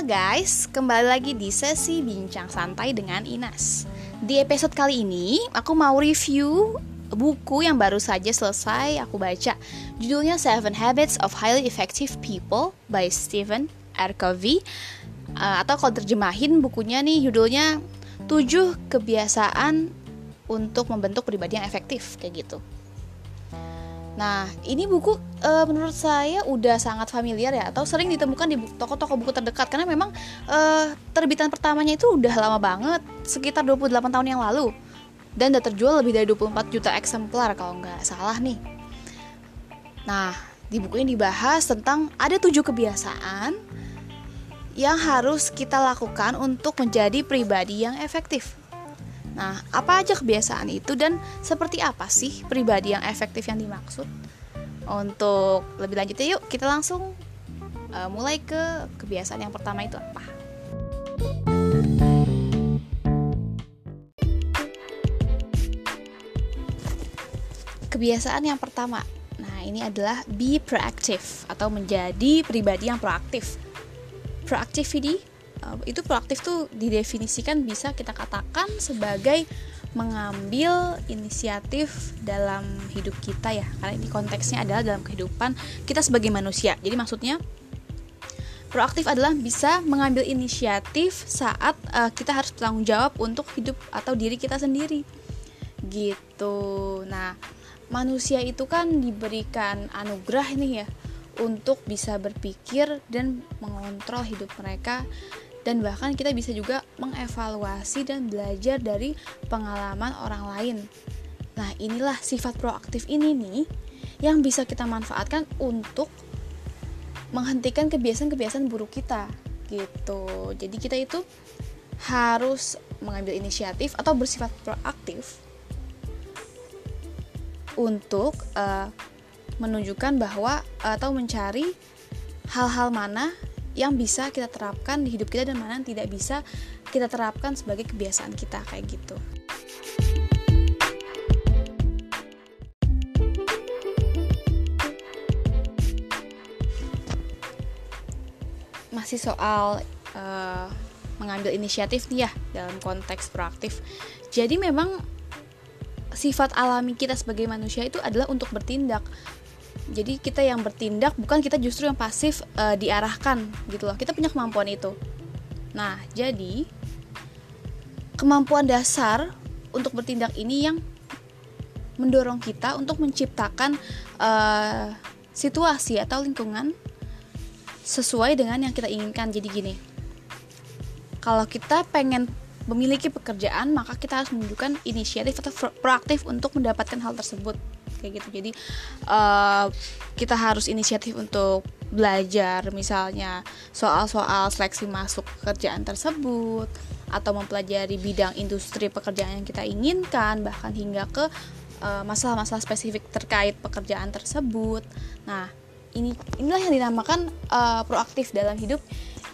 Halo guys, kembali lagi di sesi Bincang Santai dengan Inas. Di episode kali ini, aku mau review buku yang baru saja selesai aku baca. Judulnya Seven Habits of Highly Effective People by Stephen R. Covey uh, Atau kalau terjemahin bukunya nih judulnya 7 kebiasaan untuk membentuk pribadi yang efektif kayak gitu Nah, ini buku e, menurut saya udah sangat familiar ya atau sering ditemukan di toko-toko buku terdekat karena memang e, terbitan pertamanya itu udah lama banget, sekitar 28 tahun yang lalu. Dan udah terjual lebih dari 24 juta eksemplar kalau nggak salah nih. Nah, di buku ini dibahas tentang ada tujuh kebiasaan yang harus kita lakukan untuk menjadi pribadi yang efektif. Nah, apa aja kebiasaan itu dan seperti apa sih pribadi yang efektif yang dimaksud? Untuk lebih lanjutnya yuk kita langsung uh, mulai ke kebiasaan yang pertama itu apa? Kebiasaan yang pertama. Nah, ini adalah be proactive atau menjadi pribadi yang proaktif. Proactivity itu proaktif tuh didefinisikan bisa kita katakan sebagai mengambil inisiatif dalam hidup kita ya. Karena ini konteksnya adalah dalam kehidupan kita sebagai manusia. Jadi maksudnya proaktif adalah bisa mengambil inisiatif saat uh, kita harus bertanggung jawab untuk hidup atau diri kita sendiri. Gitu. Nah manusia itu kan diberikan anugerah nih ya untuk bisa berpikir dan mengontrol hidup mereka dan bahkan kita bisa juga mengevaluasi dan belajar dari pengalaman orang lain. Nah, inilah sifat proaktif ini nih yang bisa kita manfaatkan untuk menghentikan kebiasaan-kebiasaan buruk kita gitu. Jadi kita itu harus mengambil inisiatif atau bersifat proaktif untuk uh, menunjukkan bahwa atau mencari hal-hal mana yang bisa kita terapkan di hidup kita dan mana yang tidak bisa kita terapkan sebagai kebiasaan kita kayak gitu. Masih soal uh, mengambil inisiatif nih ya dalam konteks proaktif. Jadi memang sifat alami kita sebagai manusia itu adalah untuk bertindak jadi kita yang bertindak bukan kita justru yang pasif uh, diarahkan gitu loh. Kita punya kemampuan itu. Nah jadi kemampuan dasar untuk bertindak ini yang mendorong kita untuk menciptakan uh, situasi atau lingkungan sesuai dengan yang kita inginkan. Jadi gini kalau kita pengen memiliki pekerjaan maka kita harus menunjukkan inisiatif atau proaktif untuk mendapatkan hal tersebut kayak gitu. Jadi uh, kita harus inisiatif untuk belajar misalnya soal-soal seleksi masuk pekerjaan tersebut atau mempelajari bidang industri pekerjaan yang kita inginkan bahkan hingga ke eh, masalah-masalah uh, spesifik terkait pekerjaan tersebut. Nah ini inilah yang dinamakan uh, proaktif dalam hidup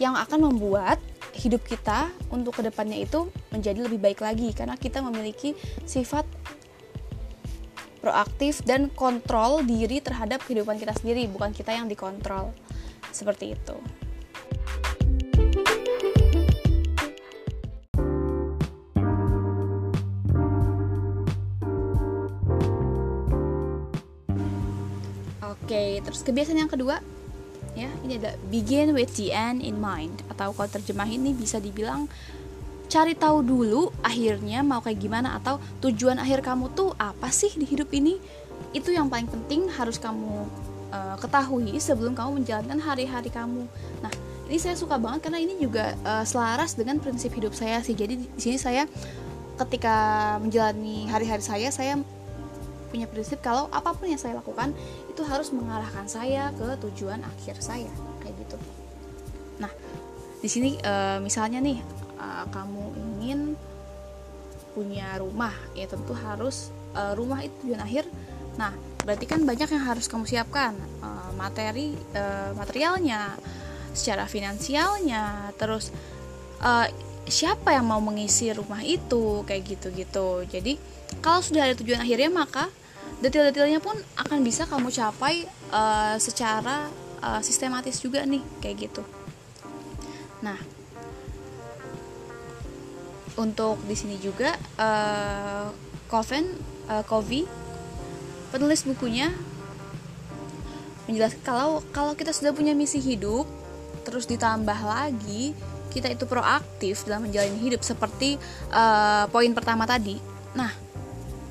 yang akan membuat hidup kita untuk ke depannya itu menjadi lebih baik lagi. Karena kita memiliki sifat proaktif dan kontrol diri terhadap kehidupan kita sendiri, bukan kita yang dikontrol. Seperti itu. Oke, terus kebiasaan yang kedua ya, ini ada begin with the end in mind atau kalau terjemahin ini bisa dibilang cari tahu dulu akhirnya mau kayak gimana atau tujuan akhir kamu tuh apa sih di hidup ini. Itu yang paling penting harus kamu uh, ketahui sebelum kamu menjalankan hari-hari kamu. Nah ini saya suka banget karena ini juga uh, selaras dengan prinsip hidup saya sih. Jadi di sini saya ketika menjalani hari-hari saya saya punya prinsip kalau apa pun yang saya lakukan itu harus mengarahkan saya ke tujuan akhir saya kayak gitu. Nah di sini uh, misalnya nih uh, kamu ingin punya rumah ya tentu harus uh, rumah itu tujuan akhir. Nah berarti kan banyak yang harus kamu siapkan uh, materi uh, materialnya secara finansialnya terus uh, siapa yang mau mengisi rumah itu kayak gitu-gitu. Jadi kalau sudah ada tujuan akhirnya maka detail-detailnya pun akan bisa kamu capai uh, secara uh, sistematis juga nih kayak gitu. Nah, untuk di sini juga uh, Coven uh, Covey penulis bukunya menjelaskan kalau kalau kita sudah punya misi hidup terus ditambah lagi kita itu proaktif dalam menjalani hidup seperti uh, poin pertama tadi. Nah,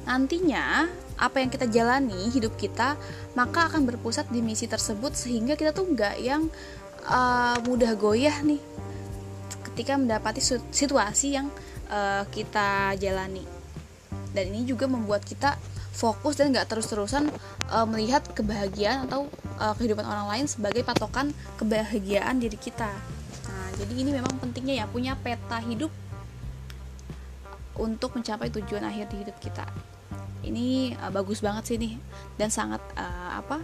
nantinya apa yang kita jalani hidup kita maka akan berpusat di misi tersebut sehingga kita tuh nggak yang uh, mudah goyah nih ketika mendapati situasi yang uh, kita jalani dan ini juga membuat kita fokus dan nggak terus-terusan uh, melihat kebahagiaan atau uh, kehidupan orang lain sebagai patokan kebahagiaan diri kita. Nah, jadi ini memang pentingnya ya punya peta hidup untuk mencapai tujuan akhir di hidup kita. Ini uh, bagus banget sih nih dan sangat uh, apa?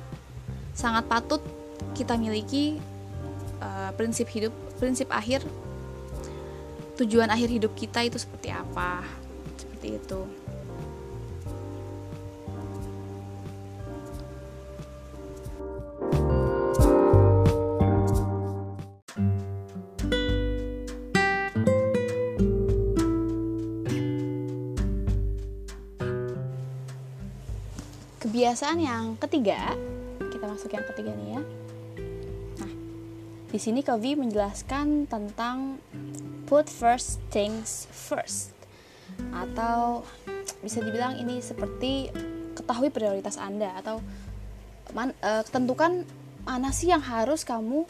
Sangat patut kita miliki uh, prinsip hidup, prinsip akhir tujuan akhir hidup kita itu seperti apa. Seperti itu. kebiasaan yang ketiga kita masuk yang ketiga nih ya nah di sini Kovi menjelaskan tentang put first things first. Atau bisa dibilang ini seperti ketahui prioritas anda atau man, uh, tentukan mana sih yang harus kamu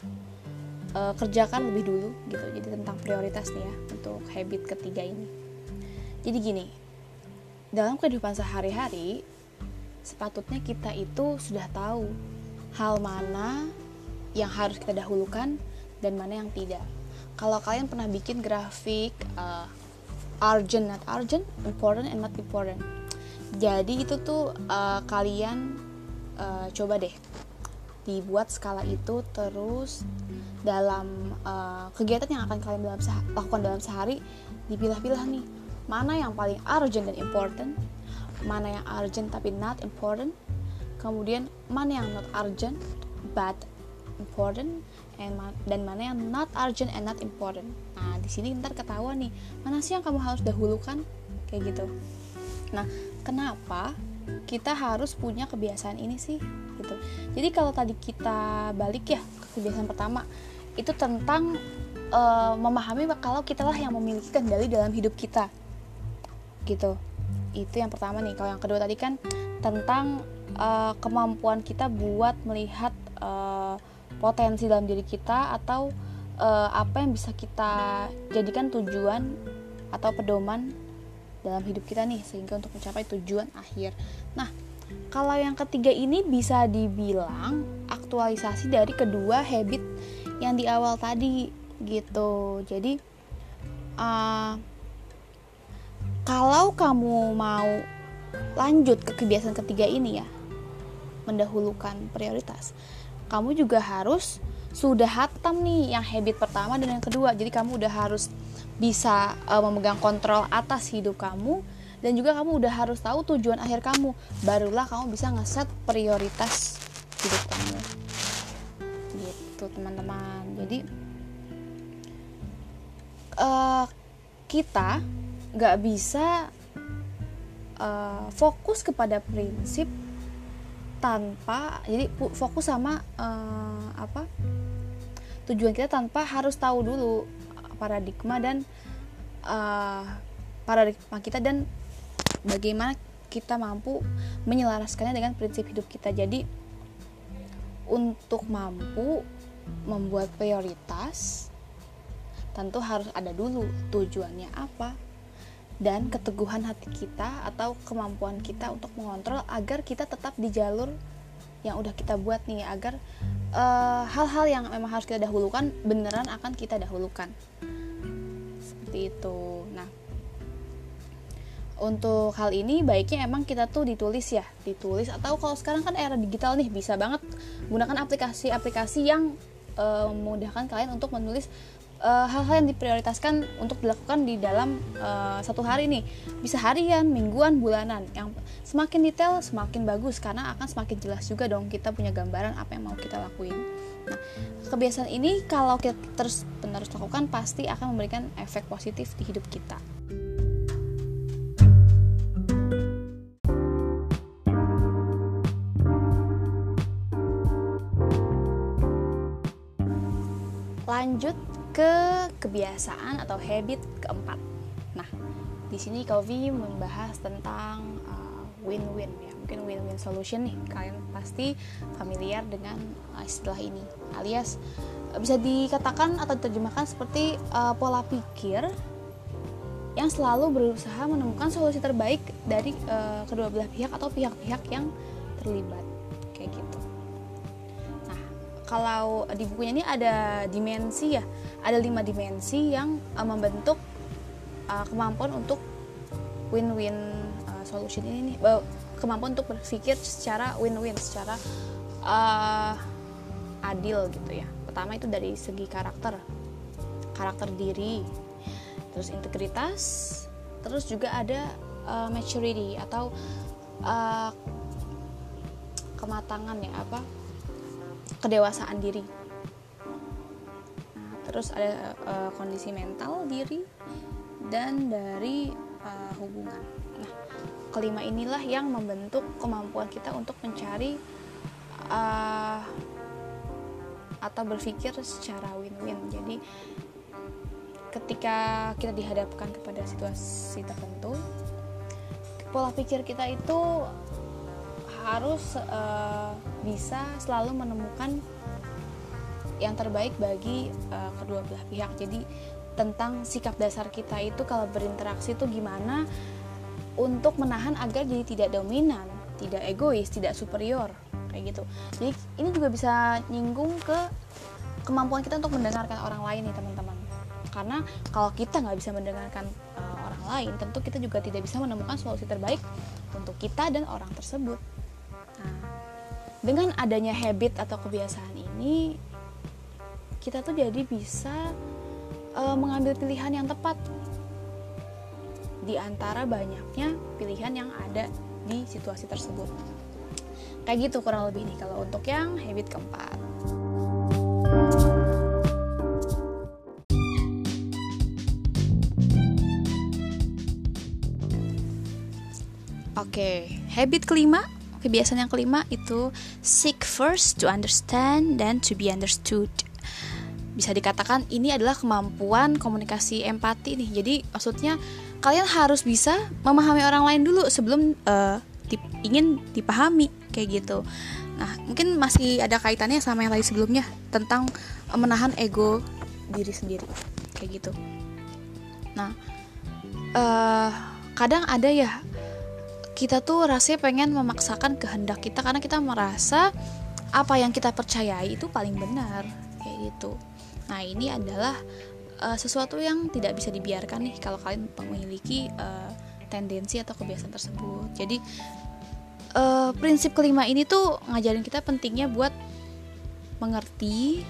uh, kerjakan lebih dulu gitu. Jadi tentang prioritas nih ya untuk habit ketiga ini. Jadi gini dalam kehidupan sehari-hari sepatutnya kita itu sudah tahu hal mana yang harus kita dahulukan dan mana yang tidak. Kalau kalian pernah bikin grafik uh, urgent not urgent, important and not important. Jadi itu tuh uh, kalian uh, coba deh dibuat skala itu terus dalam uh, kegiatan yang akan kalian dalam lakukan dalam sehari dipilah-pilah nih mana yang paling urgent dan important mana yang urgent tapi not important kemudian mana yang not urgent but important and dan mana yang not urgent and not important. Nah di sini ntar ketahuan nih mana sih yang kamu harus dahulukan? Kayak gitu. Nah kenapa kita harus punya kebiasaan ini sih? Gitu. Jadi kalau tadi kita balik ya ke kebiasaan pertama itu tentang uh, memahami kalau kita lah yang memiliki kendali dalam hidup kita. Gitu. Itu yang pertama nih. Kalau yang kedua tadi kan tentang uh, kemampuan kita buat melihat uh, potensi dalam diri kita atau uh, apa yang bisa kita jadikan tujuan atau pedoman dalam hidup kita nih sehingga untuk mencapai tujuan akhir. Nah, kalau yang ketiga ini bisa dibilang aktualisasi dari kedua habit yang di awal tadi gitu. Jadi uh, kalau kamu mau lanjut ke kebiasaan ketiga ini ya mendahulukan prioritas kamu juga harus sudah hatam nih yang habit pertama dan yang kedua. Jadi kamu udah harus bisa uh, memegang kontrol atas hidup kamu dan juga kamu udah harus tahu tujuan akhir kamu. Barulah kamu bisa ngeset prioritas hidup kamu. Gitu teman-teman. Jadi uh, kita nggak bisa uh, fokus kepada prinsip tanpa jadi fokus sama uh, apa tujuan kita tanpa harus tahu dulu paradigma dan uh, paradigma kita dan bagaimana kita mampu menyelaraskannya dengan prinsip hidup kita. Jadi untuk mampu membuat prioritas tentu harus ada dulu tujuannya apa dan keteguhan hati kita atau kemampuan kita untuk mengontrol agar kita tetap di jalur yang udah kita buat nih agar eh, hal-hal uh, yang memang harus kita dahulukan beneran akan kita dahulukan. Seperti itu. Nah untuk hal ini baiknya emang kita tuh ditulis ya ditulis atau kalau sekarang kan era digital nih bisa banget gunakan aplikasi-aplikasi yang uh, memudahkan kalian untuk menulis uh, hal-hal yang diprioritaskan untuk dilakukan di dalam uh, satu hari nih. Bisa harian, mingguan, bulanan. Yang semakin detail semakin bagus. Karena akan semakin jelas juga dong kita punya gambaran apa yang mau kita lakuin. Nah kebiasaan ini kalau kita terus menerus lakukan pasti akan memberikan efek positif di hidup kita. Lanjut ke kebiasaan atau habit keempat. Nah, di sini Kovi membahas tentang uh, win-win ya, mungkin win-win solution nih. Kalian pasti familiar dengan uh, istilah ini, alias uh, bisa dikatakan atau diterjemahkan seperti uh, pola pikir yang selalu berusaha menemukan solusi terbaik dari uh, kedua belah pihak atau pihak-pihak yang terlibat kalau di bukunya ini ada dimensi ya. Ada lima dimensi yang uh, membentuk uh, kemampuan untuk win-win uh, solution ini nih. Kemampuan untuk berpikir secara win-win secara uh, adil gitu ya. Pertama itu dari segi karakter. Karakter diri terus integritas terus juga ada uh, maturity atau uh, kematangan ya apa kedewasaan diri terus ada uh, kondisi mental diri dan dari uh, hubungan. Nah, kelima inilah yang membentuk kemampuan kita untuk mencari uh, atau berpikir secara win-win. Jadi ketika kita dihadapkan kepada situasi tertentu, pola pikir kita itu harus uh, bisa selalu menemukan yang terbaik bagi uh, kedua belah pihak. Jadi tentang sikap dasar kita itu kalau berinteraksi itu gimana untuk menahan agar jadi tidak dominan tidak egois tidak superior kayak gitu. Jadi ini juga bisa nyinggung ke kemampuan kita untuk mendengarkan orang lain nih teman-teman. Karena kalau kita nggak bisa mendengarkan uh, orang lain tentu kita juga tidak bisa menemukan solusi terbaik untuk kita dan orang tersebut dengan adanya habit atau kebiasaan ini kita tuh jadi bisa uh, mengambil pilihan yang tepat di antara banyaknya pilihan yang ada di situasi tersebut. Kayak gitu kurang lebih nih kalau untuk yang habit keempat. Oke, habit kelima, kebiasaan yang kelima itu seek first to understand then to be understood bisa dikatakan ini adalah kemampuan komunikasi empati nih. Jadi maksudnya kalian harus bisa memahami orang lain dulu sebelum uh, dip, ingin dipahami kayak gitu. Nah, mungkin masih ada kaitannya sama yang tadi sebelumnya tentang menahan ego diri sendiri kayak gitu. Nah, uh, kadang ada ya kita tuh rasanya pengen memaksakan kehendak kita karena kita merasa apa yang kita percayai itu paling benar kayak gitu Nah, ini adalah uh, sesuatu yang tidak bisa dibiarkan nih kalau kalian memiliki uh, tendensi atau kebiasaan tersebut. Jadi uh, prinsip kelima ini tuh ngajarin kita pentingnya buat mengerti,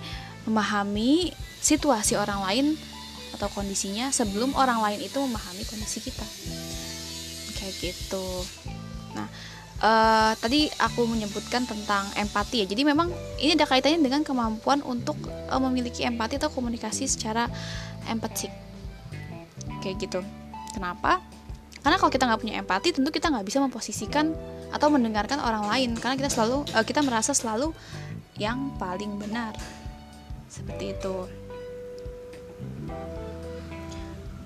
memahami situasi orang lain atau kondisinya sebelum orang lain itu memahami kondisi kita. Kayak gitu. Nah, uh, tadi aku menyebutkan tentang empati ya. Jadi memang ini ada kaitannya dengan kemampuan untuk uh, memiliki empati atau komunikasi secara empatik. Kayak gitu. Kenapa? Karena kalau kita nggak punya empati, tentu kita nggak bisa memposisikan atau mendengarkan orang lain. Karena kita selalu uh, kita merasa selalu yang paling benar. Seperti itu.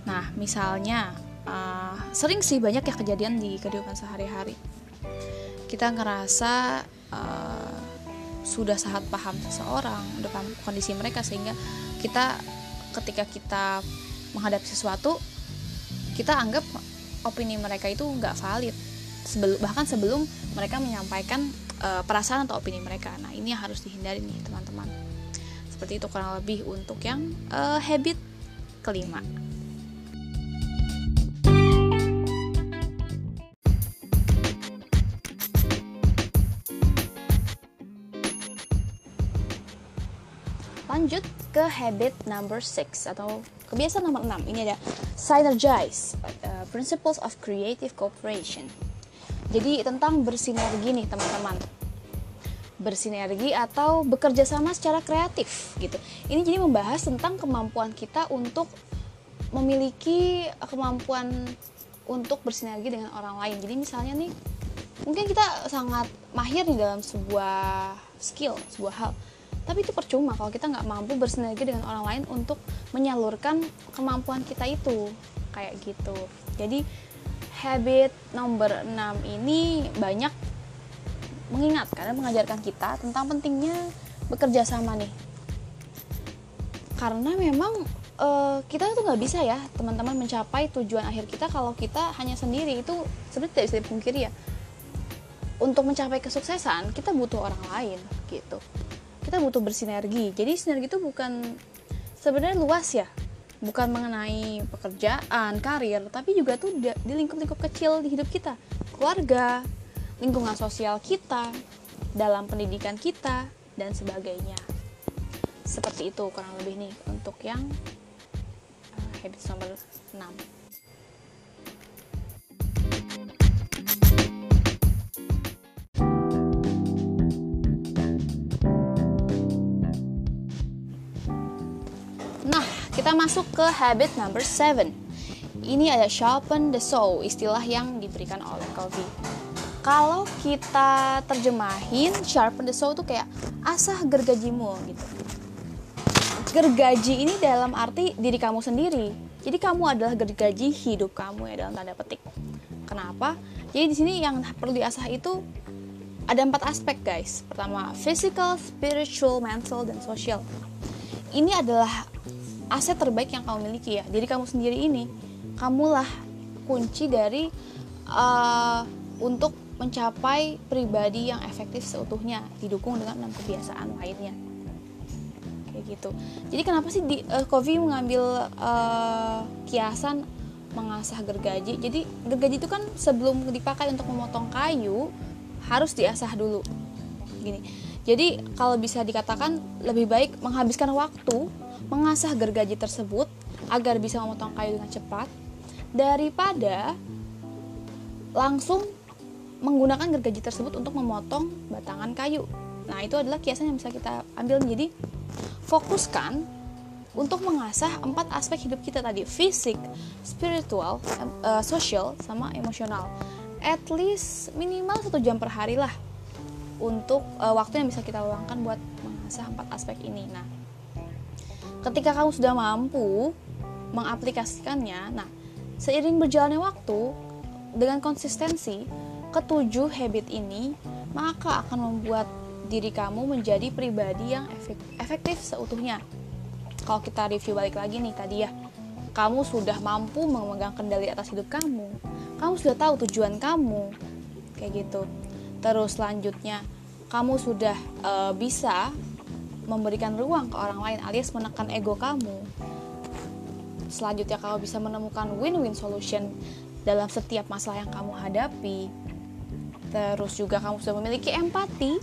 Nah, misalnya uh, sering sih banyak ya kejadian di kehidupan sehari-hari. Kita ngerasa uh, sudah sangat paham seseorang udah paham kondisi mereka sehingga kita ketika kita menghadapi sesuatu kita anggap opini mereka itu nggak valid. Sebelum bahkan sebelum mereka menyampaikan uh, perasaan atau opini mereka. Nah ini yang harus dihindari nih teman-teman. Seperti itu kurang lebih untuk yang uh, habit kelima ke habit number 6 atau kebiasaan nomor 6 ini ada synergize uh, principles of creative cooperation. Jadi tentang bersinergi nih teman-teman. Bersinergi atau bekerja sama secara kreatif gitu. Ini jadi membahas tentang kemampuan kita untuk memiliki kemampuan untuk bersinergi dengan orang lain. Jadi misalnya nih mungkin kita sangat mahir nih dalam sebuah skill sebuah hal tapi itu percuma kalau kita nggak mampu bersinergi dengan orang lain untuk menyalurkan kemampuan kita itu. Kayak gitu. Jadi habit nomor 6 ini banyak mengingat karena mengajarkan kita tentang pentingnya bekerja sama nih. Karena memang uh, kita tuh nggak bisa ya teman-teman mencapai tujuan akhir kita kalau kita hanya sendiri. Itu sebenarnya tidak bisa dipungkiri ya. Untuk mencapai kesuksesan kita butuh orang lain gitu kita butuh bersinergi. Jadi sinergi itu bukan sebenarnya luas ya. Bukan mengenai pekerjaan karir tapi juga tuh di lingkup-lingkup kecil di hidup kita. Keluarga lingkungan sosial kita dalam pendidikan kita dan sebagainya. Seperti itu kurang lebih nih untuk yang uh, habits nomor 6 masuk ke habit number 7. Ini ada sharpen the soul, istilah yang diberikan oleh Covey. Kalau kita terjemahin sharpen the soul itu kayak asah gergajimu gitu. Gergaji ini dalam arti diri kamu sendiri. Jadi kamu adalah gergaji hidup kamu ya dalam tanda petik. Kenapa? Jadi di sini yang perlu diasah itu ada empat aspek guys. Pertama, physical, spiritual, mental, dan social. Ini adalah aset terbaik yang kamu miliki ya. Jadi kamu sendiri ini. Kamulah kunci dari uh, untuk mencapai pribadi yang efektif seutuhnya didukung dengan enam kebiasaan lainnya. Kayak gitu. Jadi kenapa sih di uh, Kofi mengambil uh, kiasan mengasah gergaji? Jadi gergaji itu kan sebelum dipakai untuk memotong kayu harus diasah dulu. Gini. Jadi kalau bisa dikatakan lebih baik menghabiskan waktu mengasah gergaji tersebut agar bisa memotong kayu dengan cepat daripada langsung menggunakan gergaji tersebut untuk memotong batangan kayu. Nah, itu adalah kiasan yang bisa kita ambil menjadi fokuskan untuk mengasah empat aspek hidup kita tadi, fisik, spiritual, uh, social, sama emosional. At least minimal satu jam per hari lah untuk uh, waktu yang bisa kita luangkan buat mengasah empat aspek ini. Nah, ketika kamu sudah mampu mengaplikasikannya nah seiring berjalannya waktu dengan konsistensi ketujuh habit ini maka akan membuat diri kamu menjadi pribadi yang efektif seutuhnya. Kalau kita review balik lagi nih tadi ya kamu sudah mampu memegang kendali atas hidup kamu kamu sudah tahu tujuan kamu kayak gitu. Terus selanjutnya kamu sudah uh, bisa memberikan ruang ke orang lain alias menekan ego kamu. Selanjutnya kamu bisa menemukan win-win solution dalam setiap masalah yang kamu hadapi. Terus juga kamu sudah memiliki empati.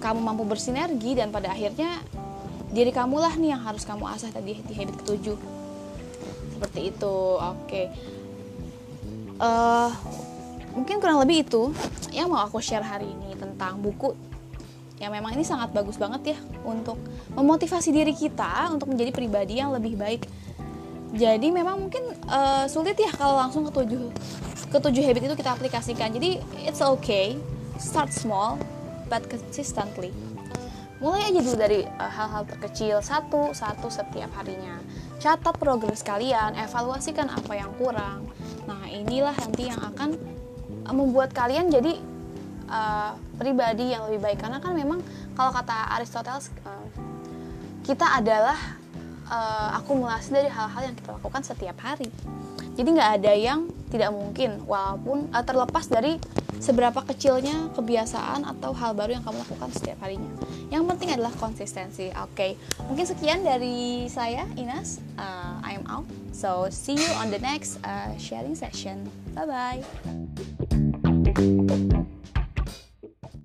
Kamu mampu bersinergi dan pada akhirnya diri kamulah nih yang harus kamu asah tadi di habit ketujuh. Seperti itu. Oke. Okay. Uh, eh, mungkin kurang lebih itu yang mau aku share hari ini tentang buku ya memang ini sangat bagus banget ya untuk memotivasi diri kita untuk menjadi pribadi yang lebih baik. Jadi memang mungkin uh, sulit ya kalau langsung ke tujuh ke tujuh habit itu kita aplikasikan. Jadi it's okay. Start small but consistently. Mulai aja dulu dari uh, hal-hal terkecil. Satu satu setiap harinya. Catat progres kalian evaluasikan apa yang kurang. Nah inilah nanti yang akan uh, membuat kalian jadi uh, pribadi yang lebih baik karena kan memang kalau kata Aristoteles uh, kita adalah uh, akumulasi dari hal-hal yang kita lakukan setiap hari jadi nggak ada yang tidak mungkin walaupun uh, terlepas dari seberapa kecilnya kebiasaan atau hal baru yang kamu lakukan setiap harinya. Yang penting adalah konsistensi. Oke, okay. mungkin sekian dari saya Inas. Uh, I am out. So see you on the next uh, sharing session. Bye bye.